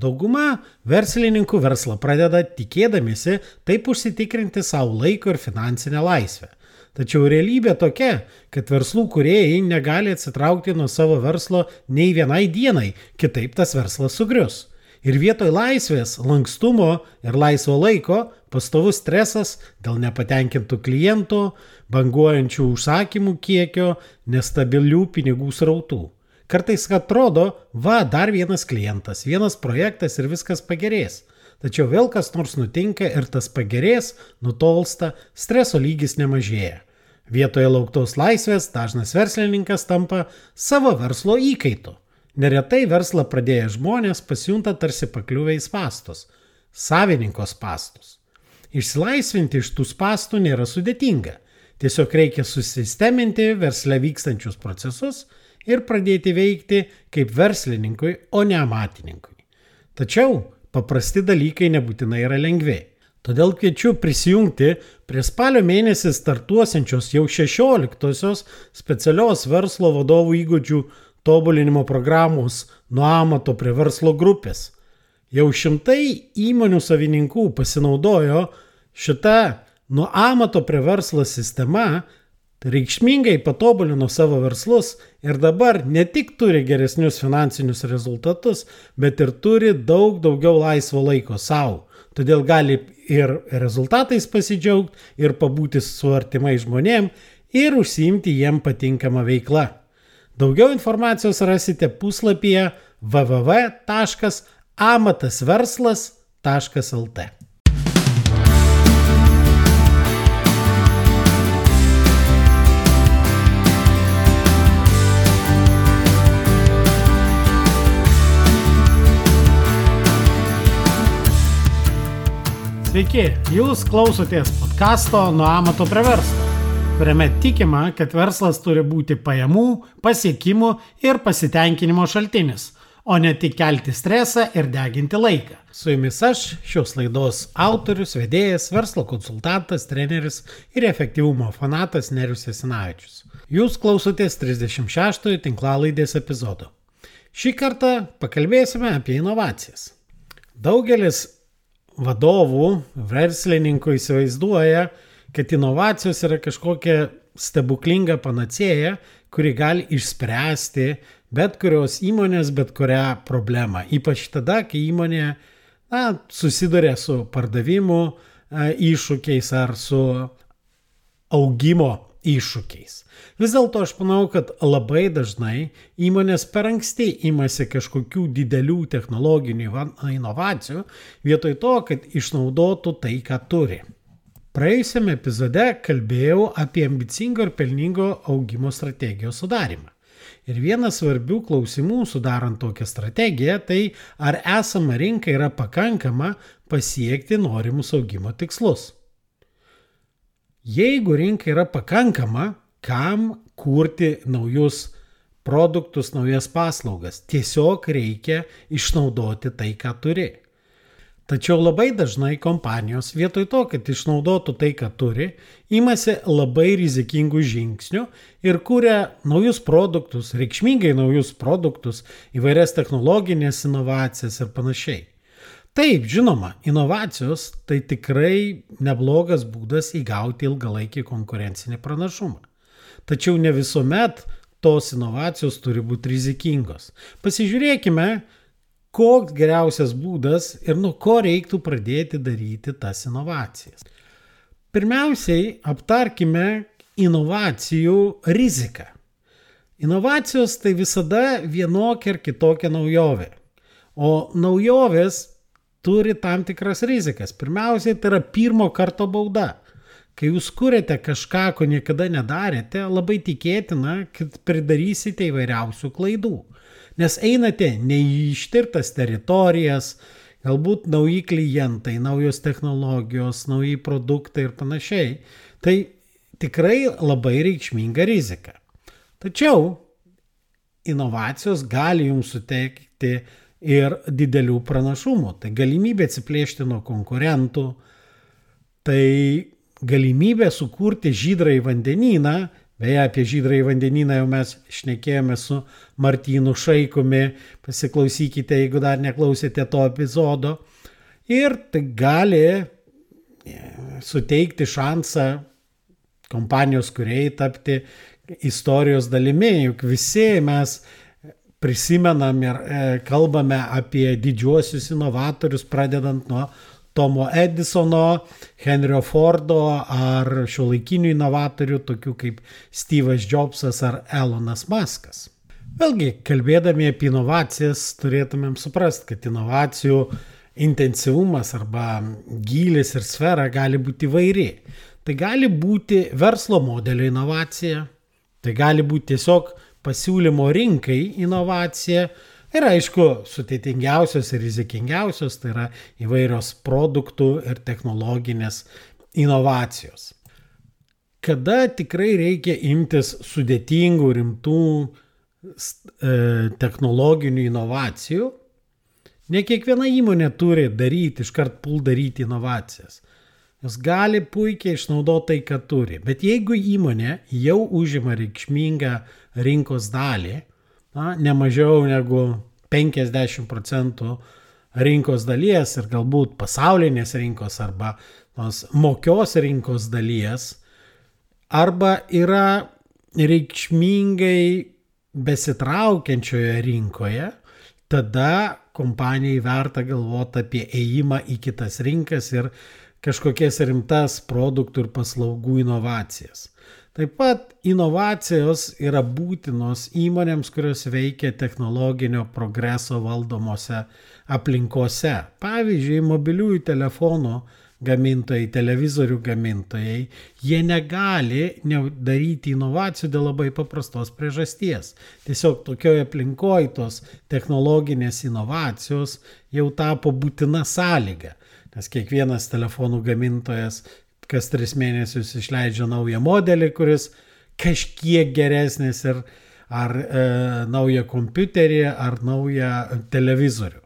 Dauguma verslininkų verslą pradeda tikėdamėsi taip užsitikrinti savo laiko ir finansinę laisvę. Tačiau realybė tokia, kad verslų kuriejai negali atsitraukti nuo savo verslo nei vienai dienai, kitaip tas verslas sugrius. Ir vietoj laisvės, lankstumo ir laisvo laiko pastovus stresas dėl nepatenkintų klientų, banguojančių užsakymų kiekio, nestabilių pinigų srautų. Kartais atrodo, va, dar vienas klientas, vienas projektas ir viskas pagerės. Tačiau vėl kas nors nutinka ir tas pagerės, nutolsta, streso lygis nemažėja. Vietoje lauktos laisvės dažnas verslininkas tampa savo verslo įkaitu. Neretai verslą pradėję žmonės pasijunta tarsi pakliuvę į spastus - savininkos pastus. Išsilaisvinti iš tų spastų nėra sudėtinga. Tiesiog reikia susisteminti versle vykstančius procesus ir pradėti veikti kaip verslininkui, o ne amatininkui. Tačiau paprasti dalykai nebūtinai yra lengvi. Todėl kviečiu prisijungti prie spalio mėnesį startuosiančios jau 16-osios specialios verslo vadovų įgūdžių tobulinimo programos nuo amato prie verslo grupės. Jau šimtai įmonių savininkų pasinaudojo šitą nuo amato prie verslo sistema, reikšmingai patobulino savo verslus ir dabar ne tik turi geresnius finansinius rezultatus, bet ir turi daug daugiau laisvo laiko savo. Todėl gali ir rezultatais pasidžiaugti, ir pabūti su artimai žmonėm, ir užsiimti jiem patinkamą veiklą. Daugiau informacijos rasite puslapyje www.amatasverslas.lt. Sveiki, jūs klausotės podkasto nuo amato prie verslo kuriame tikima, kad verslas turi būti pajamų, pasiekimų ir pasitenkinimo šaltinis, o ne tik kelti stresą ir deginti laiką. Su jumis aš, šios laidos autorius, vedėjas, verslo konsultantas, treneris ir efektyvumo fanatas Nerius Esinavičius. Jūs klausotės 36-ojo tinklalaidės epizodo. Šį kartą pakalbėsime apie inovacijas. Daugelis vadovų, verslininkų įsivaizduoja, kad inovacijos yra kažkokia stebuklinga panacėja, kuri gali išspręsti bet kurios įmonės, bet kurią problemą. Ypač tada, kai įmonė na, susiduria su pardavimu iššūkiais ar su augimo iššūkiais. Vis dėlto aš manau, kad labai dažnai įmonės per anksti imasi kažkokių didelių technologinių inovacijų, vietoj to, kad išnaudotų tai, ką turi. Praėjusiame epizode kalbėjau apie ambicingo ir pelningo augimo strategijos sudarimą. Ir vienas svarbių klausimų sudarant tokią strategiją tai ar esama rinka yra pakankama pasiekti norimus augimo tikslus. Jeigu rinka yra pakankama, kam kurti naujus produktus, naujas paslaugas? Tiesiog reikia išnaudoti tai, ką turi. Tačiau labai dažnai kompanijos vietoj to, kad išnaudotų tai, ką turi, imasi labai rizikingų žingsnių ir kuria naujus produktus, reikšmingai naujus produktus, įvairias technologinės inovacijas ir panašiai. Taip, žinoma, inovacijos tai tikrai neblogas būdas įgauti ilgalaikį konkurencinį pranašumą. Tačiau ne visuomet tos inovacijos turi būti rizikingos. Pasižiūrėkime, koks geriausias būdas ir nuo ko reiktų pradėti daryti tas inovacijas. Pirmiausiai aptarkime inovacijų riziką. Inovacijos tai visada vienokia ar kitokia naujovė. O naujovės turi tam tikras rizikas. Pirmiausiai tai yra pirmo karto bauda. Kai jūs kuriate kažką, ko niekada nedarėte, labai tikėtina, kad pridarysite įvairiausių klaidų nes einate ne į ištirtas teritorijas, galbūt nauji klientai, naujos technologijos, nauji produktai ir panašiai. Tai tikrai labai reikšminga rizika. Tačiau inovacijos gali jums suteikti ir didelių pranašumų. Tai galimybė atsiplėšti nuo konkurentų, tai galimybė sukurti žydrąjį vandenyną Beje, apie žydrąjį vandenyną jau mes šnekėjome su Martynu Šaikumi, pasiklausykite, jeigu dar neklausėte to epizodo. Ir tai gali e, suteikti šansą kompanijos kuriai tapti istorijos dalimi, juk visi mes prisimenam ir e, kalbame apie didžiuosius inovatorius, pradedant nuo Tomo Edisono, Henrio Fordo ar šiuolaikinių inovatorių, tokių kaip Steve'as Jobsas ar Elonas Muskas. Vėlgi, kalbėdami apie inovacijas, turėtumėm suprasti, kad inovacijų intensyvumas arba gylis ir sfera gali būti įvairi. Tai gali būti verslo modelio inovacija, tai gali būti tiesiog pasiūlymo rinkai inovacija. Ir aišku, sudėtingiausios ir rizikingiausios tai yra įvairios produktų ir technologinės inovacijos. Kada tikrai reikia imtis sudėtingų, rimtų e, technologinių inovacijų, ne kiekviena įmonė turi daryti, iškart pul daryti inovacijas. Jos gali puikiai išnaudoti tai, ką turi. Bet jeigu įmonė jau užima reikšmingą rinkos dalį, na, ne mažiau negu 50 procentų rinkos dalies ir galbūt pasaulinės rinkos arba tos mokios rinkos dalies, arba yra reikšmingai besitraukiančioje rinkoje, tada kompanijai verta galvoti apie ėjimą į kitas rinkas ir kažkokias rimtas produktų ir paslaugų inovacijas. Taip pat inovacijos yra būtinos įmonėms, kurios veikia technologinio progreso valdomose aplinkose. Pavyzdžiui, mobiliųjų telefonų gamintojai, televizorių gamintojai, jie negali daryti inovacijų dėl labai paprastos priežasties. Tiesiog tokioje aplinkoje tos technologinės inovacijos jau tapo būtina sąlyga nes kiekvienas telefonų gamintojas kas tris mėnesius išleidžia naują modelį, kuris kažkiek geresnis ir ar e, naują kompiuterį, ar naują televizorių.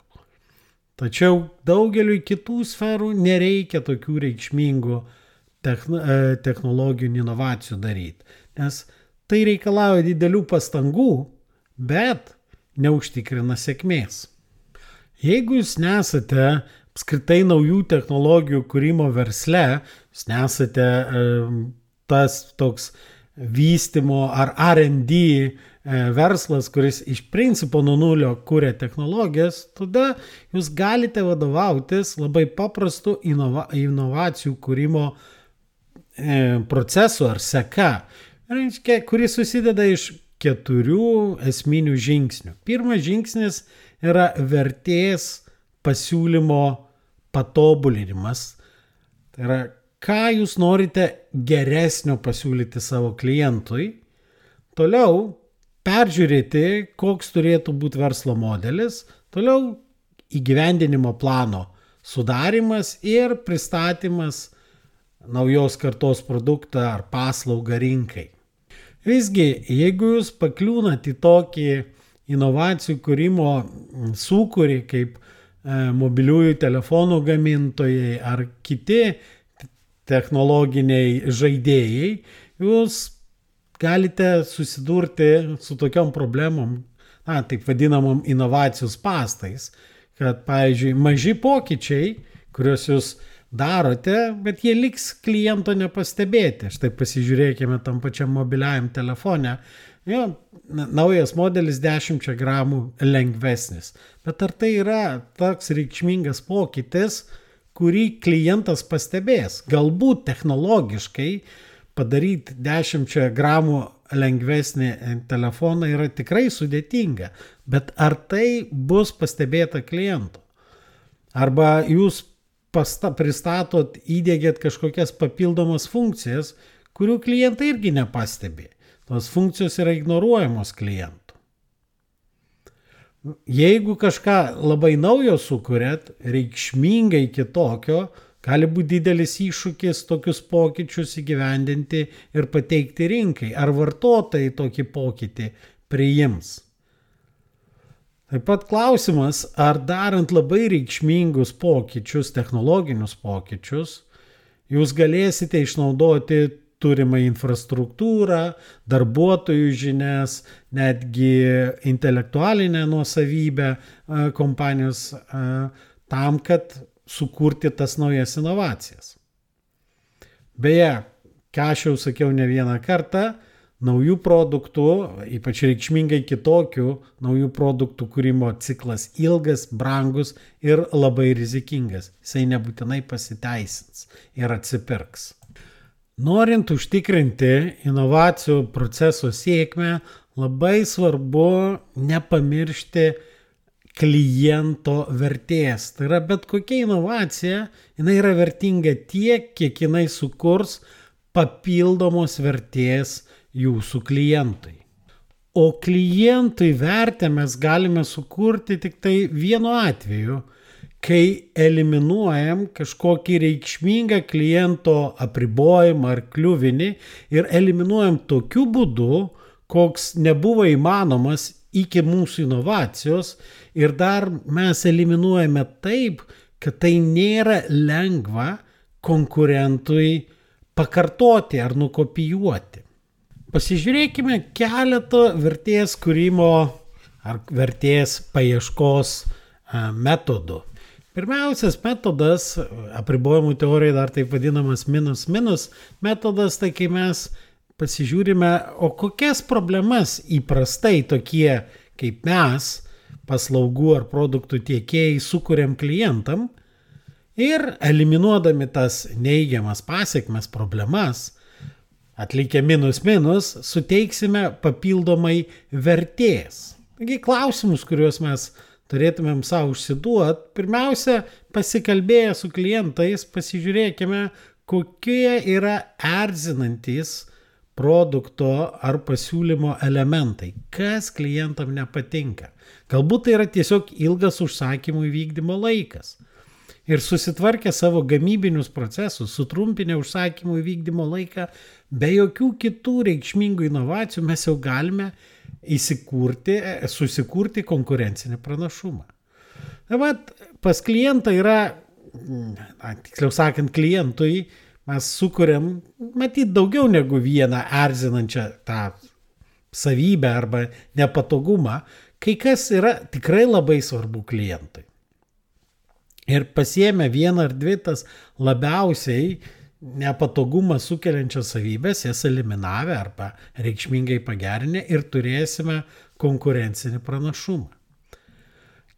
Tačiau daugeliu kitų sferų nereikia tokių reikšmingų techn e, technologinių inovacijų daryti, nes tai reikalauja didelių pastangų, bet neužtikrina sėkmės. Jeigu jūs nesate apskritai naujų technologijų kūrimo versle, jūs nesate tas toks vystimo ar RD e, verslas, kuris iš principo nuo nulio kūrė technologijas, tada jūs galite vadovautis labai paprastu inova, inovacijų kūrimo e, procesu ar seka, reiškia, kuris susideda iš keturių esminių žingsnių. Pirmas žingsnis yra vertės pasiūlymo patobulinimas. Tai yra, ką jūs norite geresnio pasiūlyti savo klientui. Toliau peržiūrėti, koks turėtų būti verslo modelis. Toliau įgyvendinimo plano sudarimas ir pristatymas naujos kartos produktą ar paslaugą rinkai. Visgi, jeigu jūs pakliūnat į tokį inovacijų kūrimo sūkurį kaip mobiliųjų telefonų gamintojai ar kiti technologiniai žaidėjai, jūs galite susidurti su tokiom problemom, na, taip vadinamom inovacijų pastais, kad, pavyzdžiui, maži pokyčiai, kuriuos jūs darote, bet jie liks kliento nepastebėti. Štai pasižiūrėkime tam pačiam mobiliajam telefone. Jo, naujas modelis 10 gramų lengvesnis. Bet ar tai yra toks reikšmingas pokytis, kurį klientas pastebės? Galbūt technologiškai padaryti 10 gramų lengvesnį telefoną yra tikrai sudėtinga, bet ar tai bus pastebėta klientų? Arba jūs pasta, pristatot, įdėgėt kažkokias papildomas funkcijas, kurių klientai irgi nepastebi. Tos funkcijos yra ignoruojamos klientų. Jeigu kažką labai naujo sukūrėt, reikšmingai kitokio, gali būti didelis iššūkis tokius pokyčius įgyvendinti ir pateikti rinkai. Ar vartotojai tokį pokytį priims? Taip pat klausimas, ar darant labai reikšmingus pokyčius, technologinius pokyčius, jūs galėsite išnaudoti turimą infrastruktūrą, darbuotojų žinias, netgi intelektualinę nuosavybę e, kompanijos e, tam, kad sukurti tas naujas inovacijas. Beje, ką aš jau sakiau ne vieną kartą, naujų produktų, ypač reikšmingai kitokių naujų produktų kūrimo ciklas ilgas, brangus ir labai rizikingas. Jisai nebūtinai pasiteisins ir atsipirks. Norint užtikrinti inovacijų proceso sėkmę, labai svarbu nepamiršti kliento vertės. Tai yra bet kokia inovacija, jinai yra vertinga tiek, kiek jinai sukurs papildomos vertės jūsų klientui. O klientui vertę mes galime sukurti tik tai vienu atveju, kai eliminuojam kažkokį reikšmingą kliento apribojimą ar kliuvinį ir eliminuojam tokiu būdu, koks nebuvo įmanomas iki mūsų inovacijos ir dar mes eliminuojame taip, kad tai nėra lengva konkurentui pakartoti ar nukopijuoti. Pasižiūrėkime keletą vertės kūrimo ar vertės paieškos metodų. Pirmiausias metodas, apribojimų teorija dar taip vadinamas minus minus metodas, tai kai mes pasižiūrime, o kokias problemas įprastai tokie kaip mes, paslaugų ar produktų tiekėjai, sukūrėm klientam ir eliminuodami tas neigiamas pasiekmes, problemas, atlikę minus minus, suteiksime papildomai vertės. Taigi klausimus, kuriuos mes turėtumėm savo užsiduot, pirmiausia, pasikalbėję su klientais, pasižiūrėkime, kokie yra erzinantis produkto ar pasiūlymo elementai, kas klientam nepatinka. Galbūt tai yra tiesiog ilgas užsakymų įvykdymo laikas. Ir susitvarkę savo gamybinius procesus, sutrumpinę užsakymų įvykdymo laiką, be jokių kitų reikšmingų inovacijų mes jau galime įsikurti, susikurti konkurencinį pranašumą. Na, bet pas klientą yra, na, tiksliau sakant, klientui mes sukuriam, matyt, daugiau negu vieną erzinančią tą savybę arba nepatogumą, kai kas yra tikrai labai svarbu klientui ir pasiemę vieną ar dvi tas labiausiai nepatogumą sukeliančias savybės, jas eliminavę arba reikšmingai pagerinę ir turėsime konkurencinį pranašumą.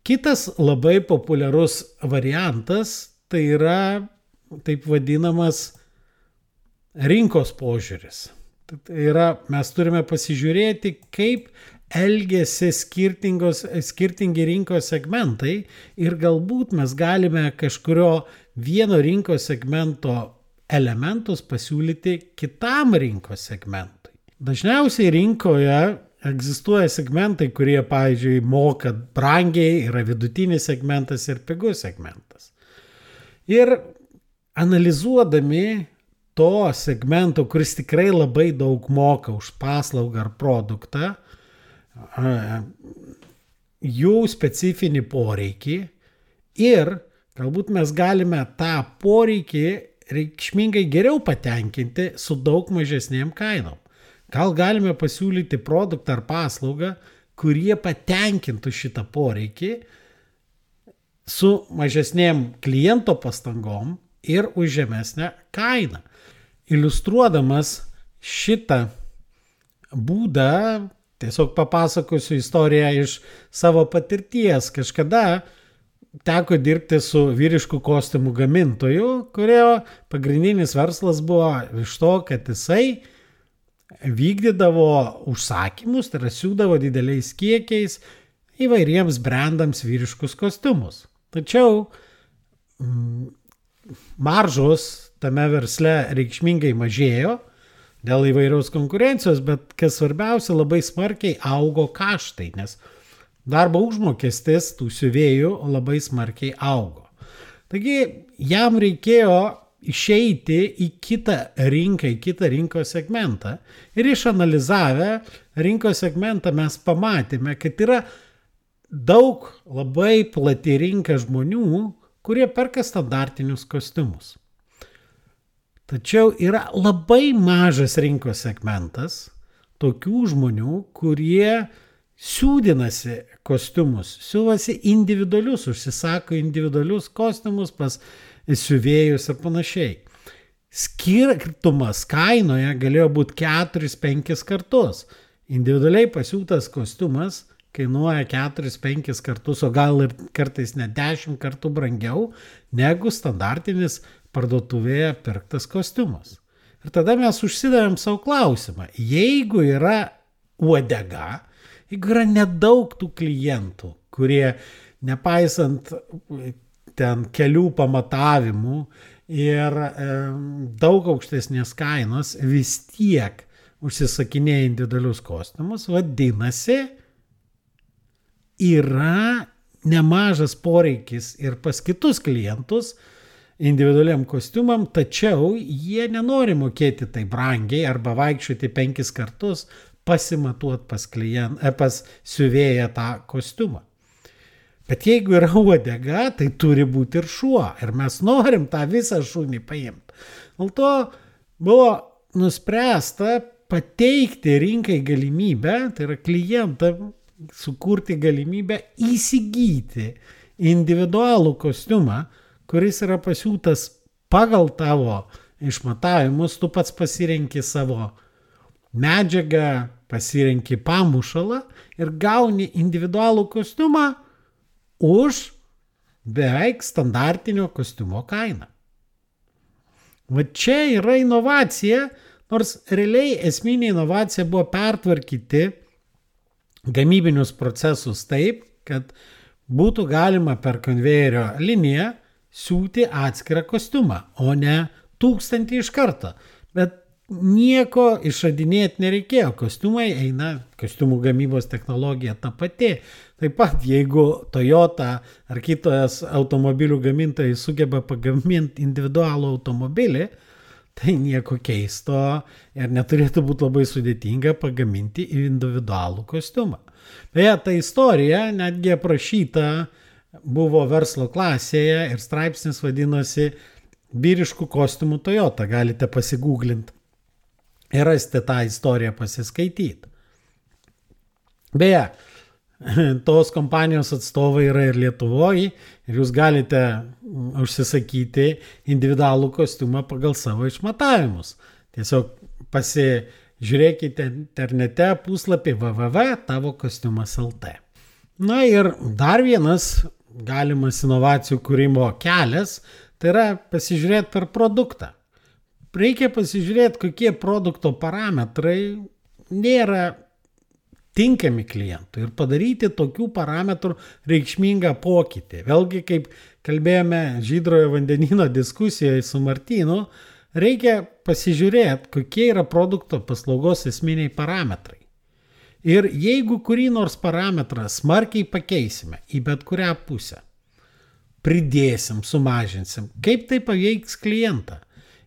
Kitas labai populiarus variantas tai yra taip vadinamas rinkos požiūris. Tai yra, mes turime pasižiūrėti, kaip elgesi skirtingi rinkos segmentai ir galbūt mes galime kažkurio vieno rinkos segmento elementus pasiūlyti kitam rinkos segmentui. Dažniausiai rinkoje egzistuoja segmentai, kurie, pavyzdžiui, moka brangiai, yra vidutinis segmentas ir pigus segmentas. Ir analizuodami to segmento, kuris tikrai labai daug moka už paslaugą ar produktą, jų specifinį poreikį ir galbūt mes galime tą poreikį reikšmingai geriau patenkinti su daug mažesnėm kainom. Gal galime pasiūlyti produktą ar paslaugą, kurie patenkintų šitą poreikį su mažesnėm kliento pastangom ir už žemesnę kainą. Iliustruodamas šitą būdą Tiesiog papasakosiu istoriją iš savo patirties. Kažkada teko dirbti su vyriškų kostiumų gamintoju, kurio pagrindinis verslas buvo iš to, kad jisai vykdydavo užsakymus, tai yra siūdavo dideliais kiekiais įvairiems brandams vyriškus kostiumus. Tačiau mm, maržos tame versle reikšmingai mažėjo dėl įvairiaus konkurencijos, bet kas svarbiausia, labai smarkiai augo kaštai, nes darbo užmokestis tų siuvėjų labai smarkiai augo. Taigi jam reikėjo išeiti į kitą rinką, į kitą rinkos segmentą. Ir išanalizavę rinkos segmentą mes pamatėme, kad yra daug labai plati rinka žmonių, kurie perka standartinius kostiumus. Tačiau yra labai mažas rinkos segmentas tokių žmonių, kurie siūdinasi kostiumus, siūvasi individualius, užsisako individualius kostiumus pas siuvėjus ir panašiai. Skirtumas kainoje galėjo būti 4-5 kartus. Individualiai pasiūtas kostiumas kainuoja 4-5 kartus, o gal ir kartais net 10 kartų brangiau negu standartinis parduotuvėje pirktas kostiumas. Ir tada mes užsidavėm savo klausimą. Jeigu yra uodega, jeigu yra nedaug tų klientų, kurie nepaisant ten kelių pamatavimų ir e, daug aukštesnės kainos vis tiek užsisakinėja individualius kostiumus, vadinasi, yra nemažas poreikis ir pas kitus klientus individualiam kostiumam, tačiau jie nenori mokėti tai brangiai arba vaikščioti penkis kartus pasimatuot pas, klient, e, pas siuvėją tą kostiumą. Bet jeigu yra uodega, tai turi būti ir šuo. Ir mes norim tą visą šunį paimti. Dėl to buvo nuspręsta pateikti rinkai galimybę, tai yra klientam sukurti galimybę įsigyti individualų kostiumą, kuris yra pasiūtas pagal tavo išmatavimus, tu pats pasirenki savo medžiagą, pasirenki pamušalą ir gauni individualų kostiumą už beveik standartinio kostiumo kainą. Va čia yra inovacija, nors realiai esminė inovacija buvo pertvarkyti gamybinius procesus taip, kad būtų galima per konvejerio liniją siūti atskirą kostiumą, o ne tūkstantį iš karto. Bet nieko išradinėti nereikėjo. Kostiumai eina, kostiumų gamybos technologija ta pati. Taip pat, jeigu Toyota ar kitos automobilių gamintojai sugeba pagaminti individualų automobilį, tai nieko keisto ir neturėtų būti labai sudėtinga pagaminti individualų kostiumą. Beje, ta istorija netgi aprašyta buvo verslo klasėje ir straipsnis vadinosi Vyriškų kostiumų Toyota, galite pasigūglinti ir rasti tą istoriją pasiskaityti. Beje, tos kompanijos atstovai yra ir Lietuvoje ir jūs galite užsisakyti individualų kostiumą pagal savo išmatavimus. Tiesiog pasižiūrėkite internete puslapį www.tavokostiumas.lt. Na ir dar vienas galimas inovacijų kūrimo kelias, tai yra pasižiūrėti per produktą reikia pasižiūrėti, kokie produkto parametrai nėra tinkami klientui ir padaryti tokių parametrų reikšmingą pokytį. Vėlgi, kaip kalbėjome žydrojo vandenino diskusijoje su Martinu, reikia pasižiūrėti, kokie yra produkto paslaugos esminiai parametrai. Ir jeigu kurį nors parametrą smarkiai pakeisime į bet kurią pusę, pridėsim, sumažinsim, kaip tai paveiks klientą.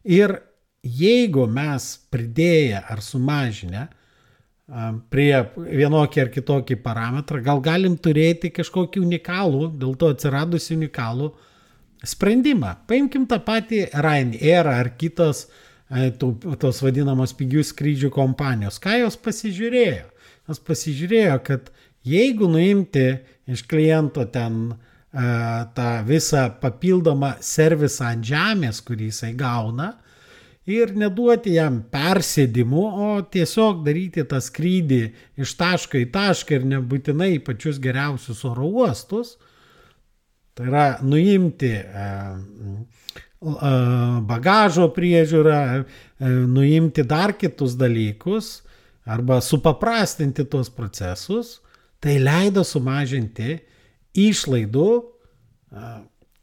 Ir jeigu mes pridėję ar sumažinę prie vienokį ar kitokį parametrą, gal galim turėti kažkokį unikalų, dėl to atsiradusi unikalų sprendimą. Paimkim tą patį Ryanair ar kitos tos vadinamos pigių skrydžių kompanijos. Ką jos pasižiūrėjo? Jos pasižiūrėjo, kad jeigu nuimti iš kliento ten tą visą papildomą servisą ant žemės, kurį jisai gauna, ir neduoti jam persėdimų, o tiesiog daryti tą skrydį iš taško į tašką ir nebūtinai pačius geriausius oro uostus. Tai yra nuimti e, e, bagažo priežiūrą, e, nuimti dar kitus dalykus arba supaprastinti tuos procesus, tai leido sumažinti išlaidų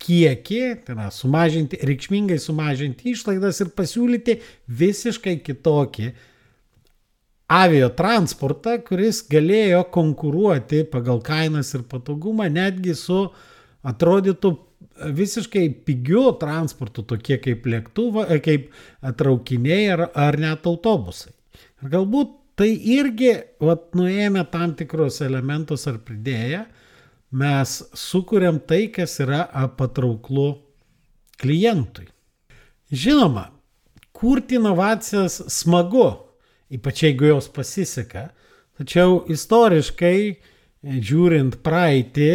kiekį, tai yra sumažinti, reikšmingai sumažinti išlaidas ir pasiūlyti visiškai kitokį avio transportą, kuris galėjo konkuruoti pagal kainas ir patogumą netgi su atrodytų visiškai pigiu transportu, tokie kaip lėktuvo, kaip traukiniai ar, ar net autobusai. Ir galbūt tai irgi, vat, nuėmė tam tikrus elementus ar pridėję, mes sukuriam tai, kas yra patrauklu klientui. Žinoma, kurti inovacijas smagu, ypač jeigu jos pasiseka. Tačiau istoriškai, žiūrint praeitį,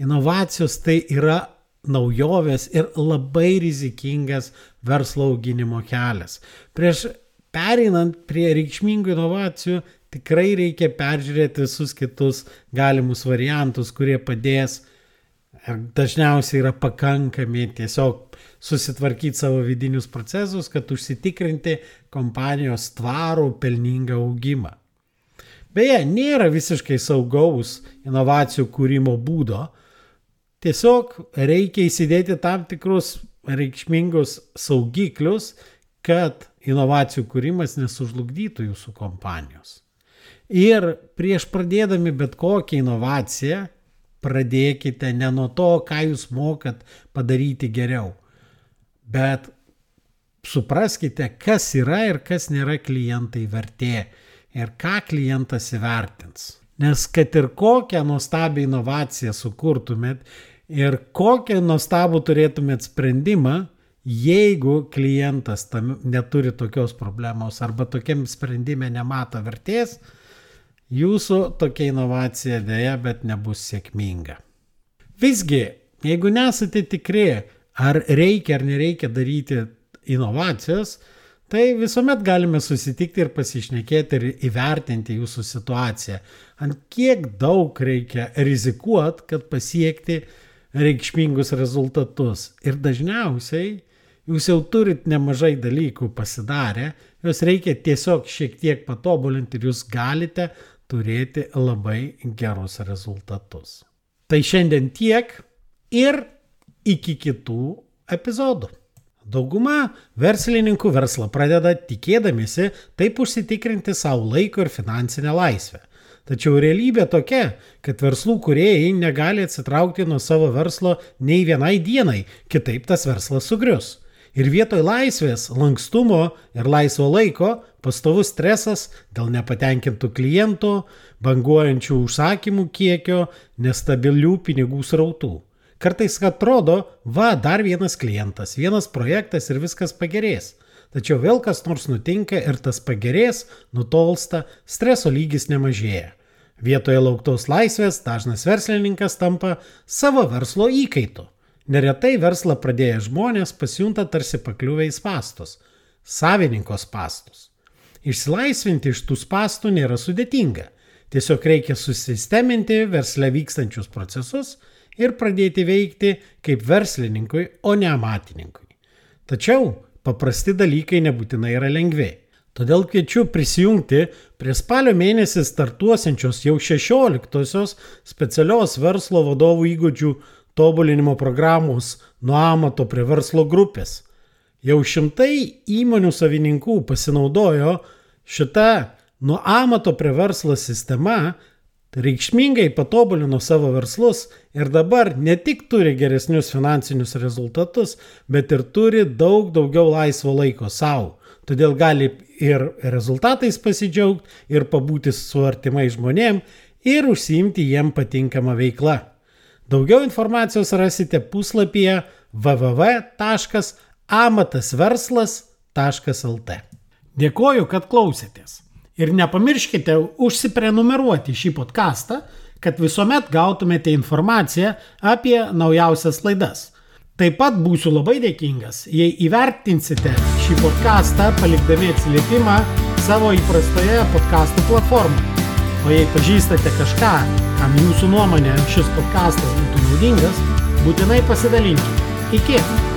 inovacijos tai yra naujovės ir labai rizikingas verslo auginimo kelias. Prieš pereinant prie reikšmingų inovacijų, tikrai reikia peržiūrėti visus kitus galimus variantus, kurie padės ir dažniausiai yra pakankami tiesiog susitvarkyti savo vidinius procesus, kad užsitikrinti kompanijos tvarų pelningą augimą. Beje, nėra visiškai saugaus inovacijų kūrimo būdo, tiesiog reikia įsidėti tam tikrus reikšmingus saugiklius, kad inovacijų kūrimas nesužlugdytų jūsų kompanijos. Ir prieš pradėdami bet kokią inovaciją, pradėkite ne nuo to, ką jūs mokat padaryti geriau, bet supraskite, kas yra ir kas nėra klientai vertė ir ką klientas įvertins. Nes kad ir kokią nuostabią inovaciją sukurtumėt ir kokią nuostabų turėtumėt sprendimą, jeigu klientas tam neturi tokios problemos arba tokiam sprendime nemato vertės, jūsų tokia inovacija dėja, bet nebus sėkminga. Visgi, jeigu nesate tikri, ar reikia ar nereikia daryti inovacijos, tai visuomet galime susitikti ir pasišnekėti ir įvertinti jūsų situaciją. Ant kiek daug reikia rizikuoti, kad pasiekti reikšmingus rezultatus. Ir dažniausiai jūs jau turit nemažai dalykų pasidarę, juos reikia tiesiog šiek tiek patobulinti ir jūs galite turėti labai gerus rezultatus. Tai šiandien tiek ir iki kitų epizodų. Dauguma verslininkų verslą pradeda tikėdamėsi taip užsitikrinti savo laiko ir finansinę laisvę. Tačiau realybė tokia, kad verslų kuriejai negali atsitraukti nuo savo verslo nei vienai dienai, kitaip tas verslas sugrius. Ir vietoj laisvės, lankstumo ir laisvo laiko pastovus stresas dėl nepatenkintų klientų, banguojančių užsakymų kiekio, nestabilių pinigų srautų. Kartais atrodo, va, dar vienas klientas, vienas projektas ir viskas pagerės. Tačiau vėl kas nors nutinka ir tas pagerės, nutolsta, streso lygis nemažėja. Vietoje lauktos laisvės dažnas verslininkas tampa savo verslo įkaitu. Neretai verslą pradėję žmonės pasijunta tarsi pakliuvę į spastus - savininkos pastus. Išsilaisvinti iš tų spastų nėra sudėtinga. Tiesiog reikia susisteminti versle vykstančius procesus ir pradėti veikti kaip verslininkui, o ne amatininkui. Tačiau paprasti dalykai nebūtinai yra lengvi. Todėl kviečiu prisijungti prie spalio mėnesį startuosiančios jau 16-osios specialios verslo vadovų įgūdžių tobulinimo programos nuo amato prie verslo grupės. Jau šimtai įmonių savininkų pasinaudojo šitą nuo amato prie verslo sistema, reikšmingai patobulino savo verslus ir dabar ne tik turi geresnius finansinius rezultatus, bet ir turi daug daugiau laisvo laiko savo. Todėl gali ir rezultatais pasidžiaugti, ir pabūti su artimai žmonėm, ir užsiimti jiem patinkamą veiklą. Daugiau informacijos rasite puslapyje www.amatasverslas.lt. Dėkoju, kad klausėtės. Ir nepamirškite užsiprenumeruoti šį podcastą, kad visuomet gautumėte informaciją apie naujausias laidas. Taip pat būsiu labai dėkingas, jei įvertinsite šį podcastą palikdami atsiliepimą savo įprastoje podcastų platformoje. O jei pažįstate kažką, kam jūsų nuomonė šis podkastas būtų naudingas, būtinai pasidalinkite. Iki!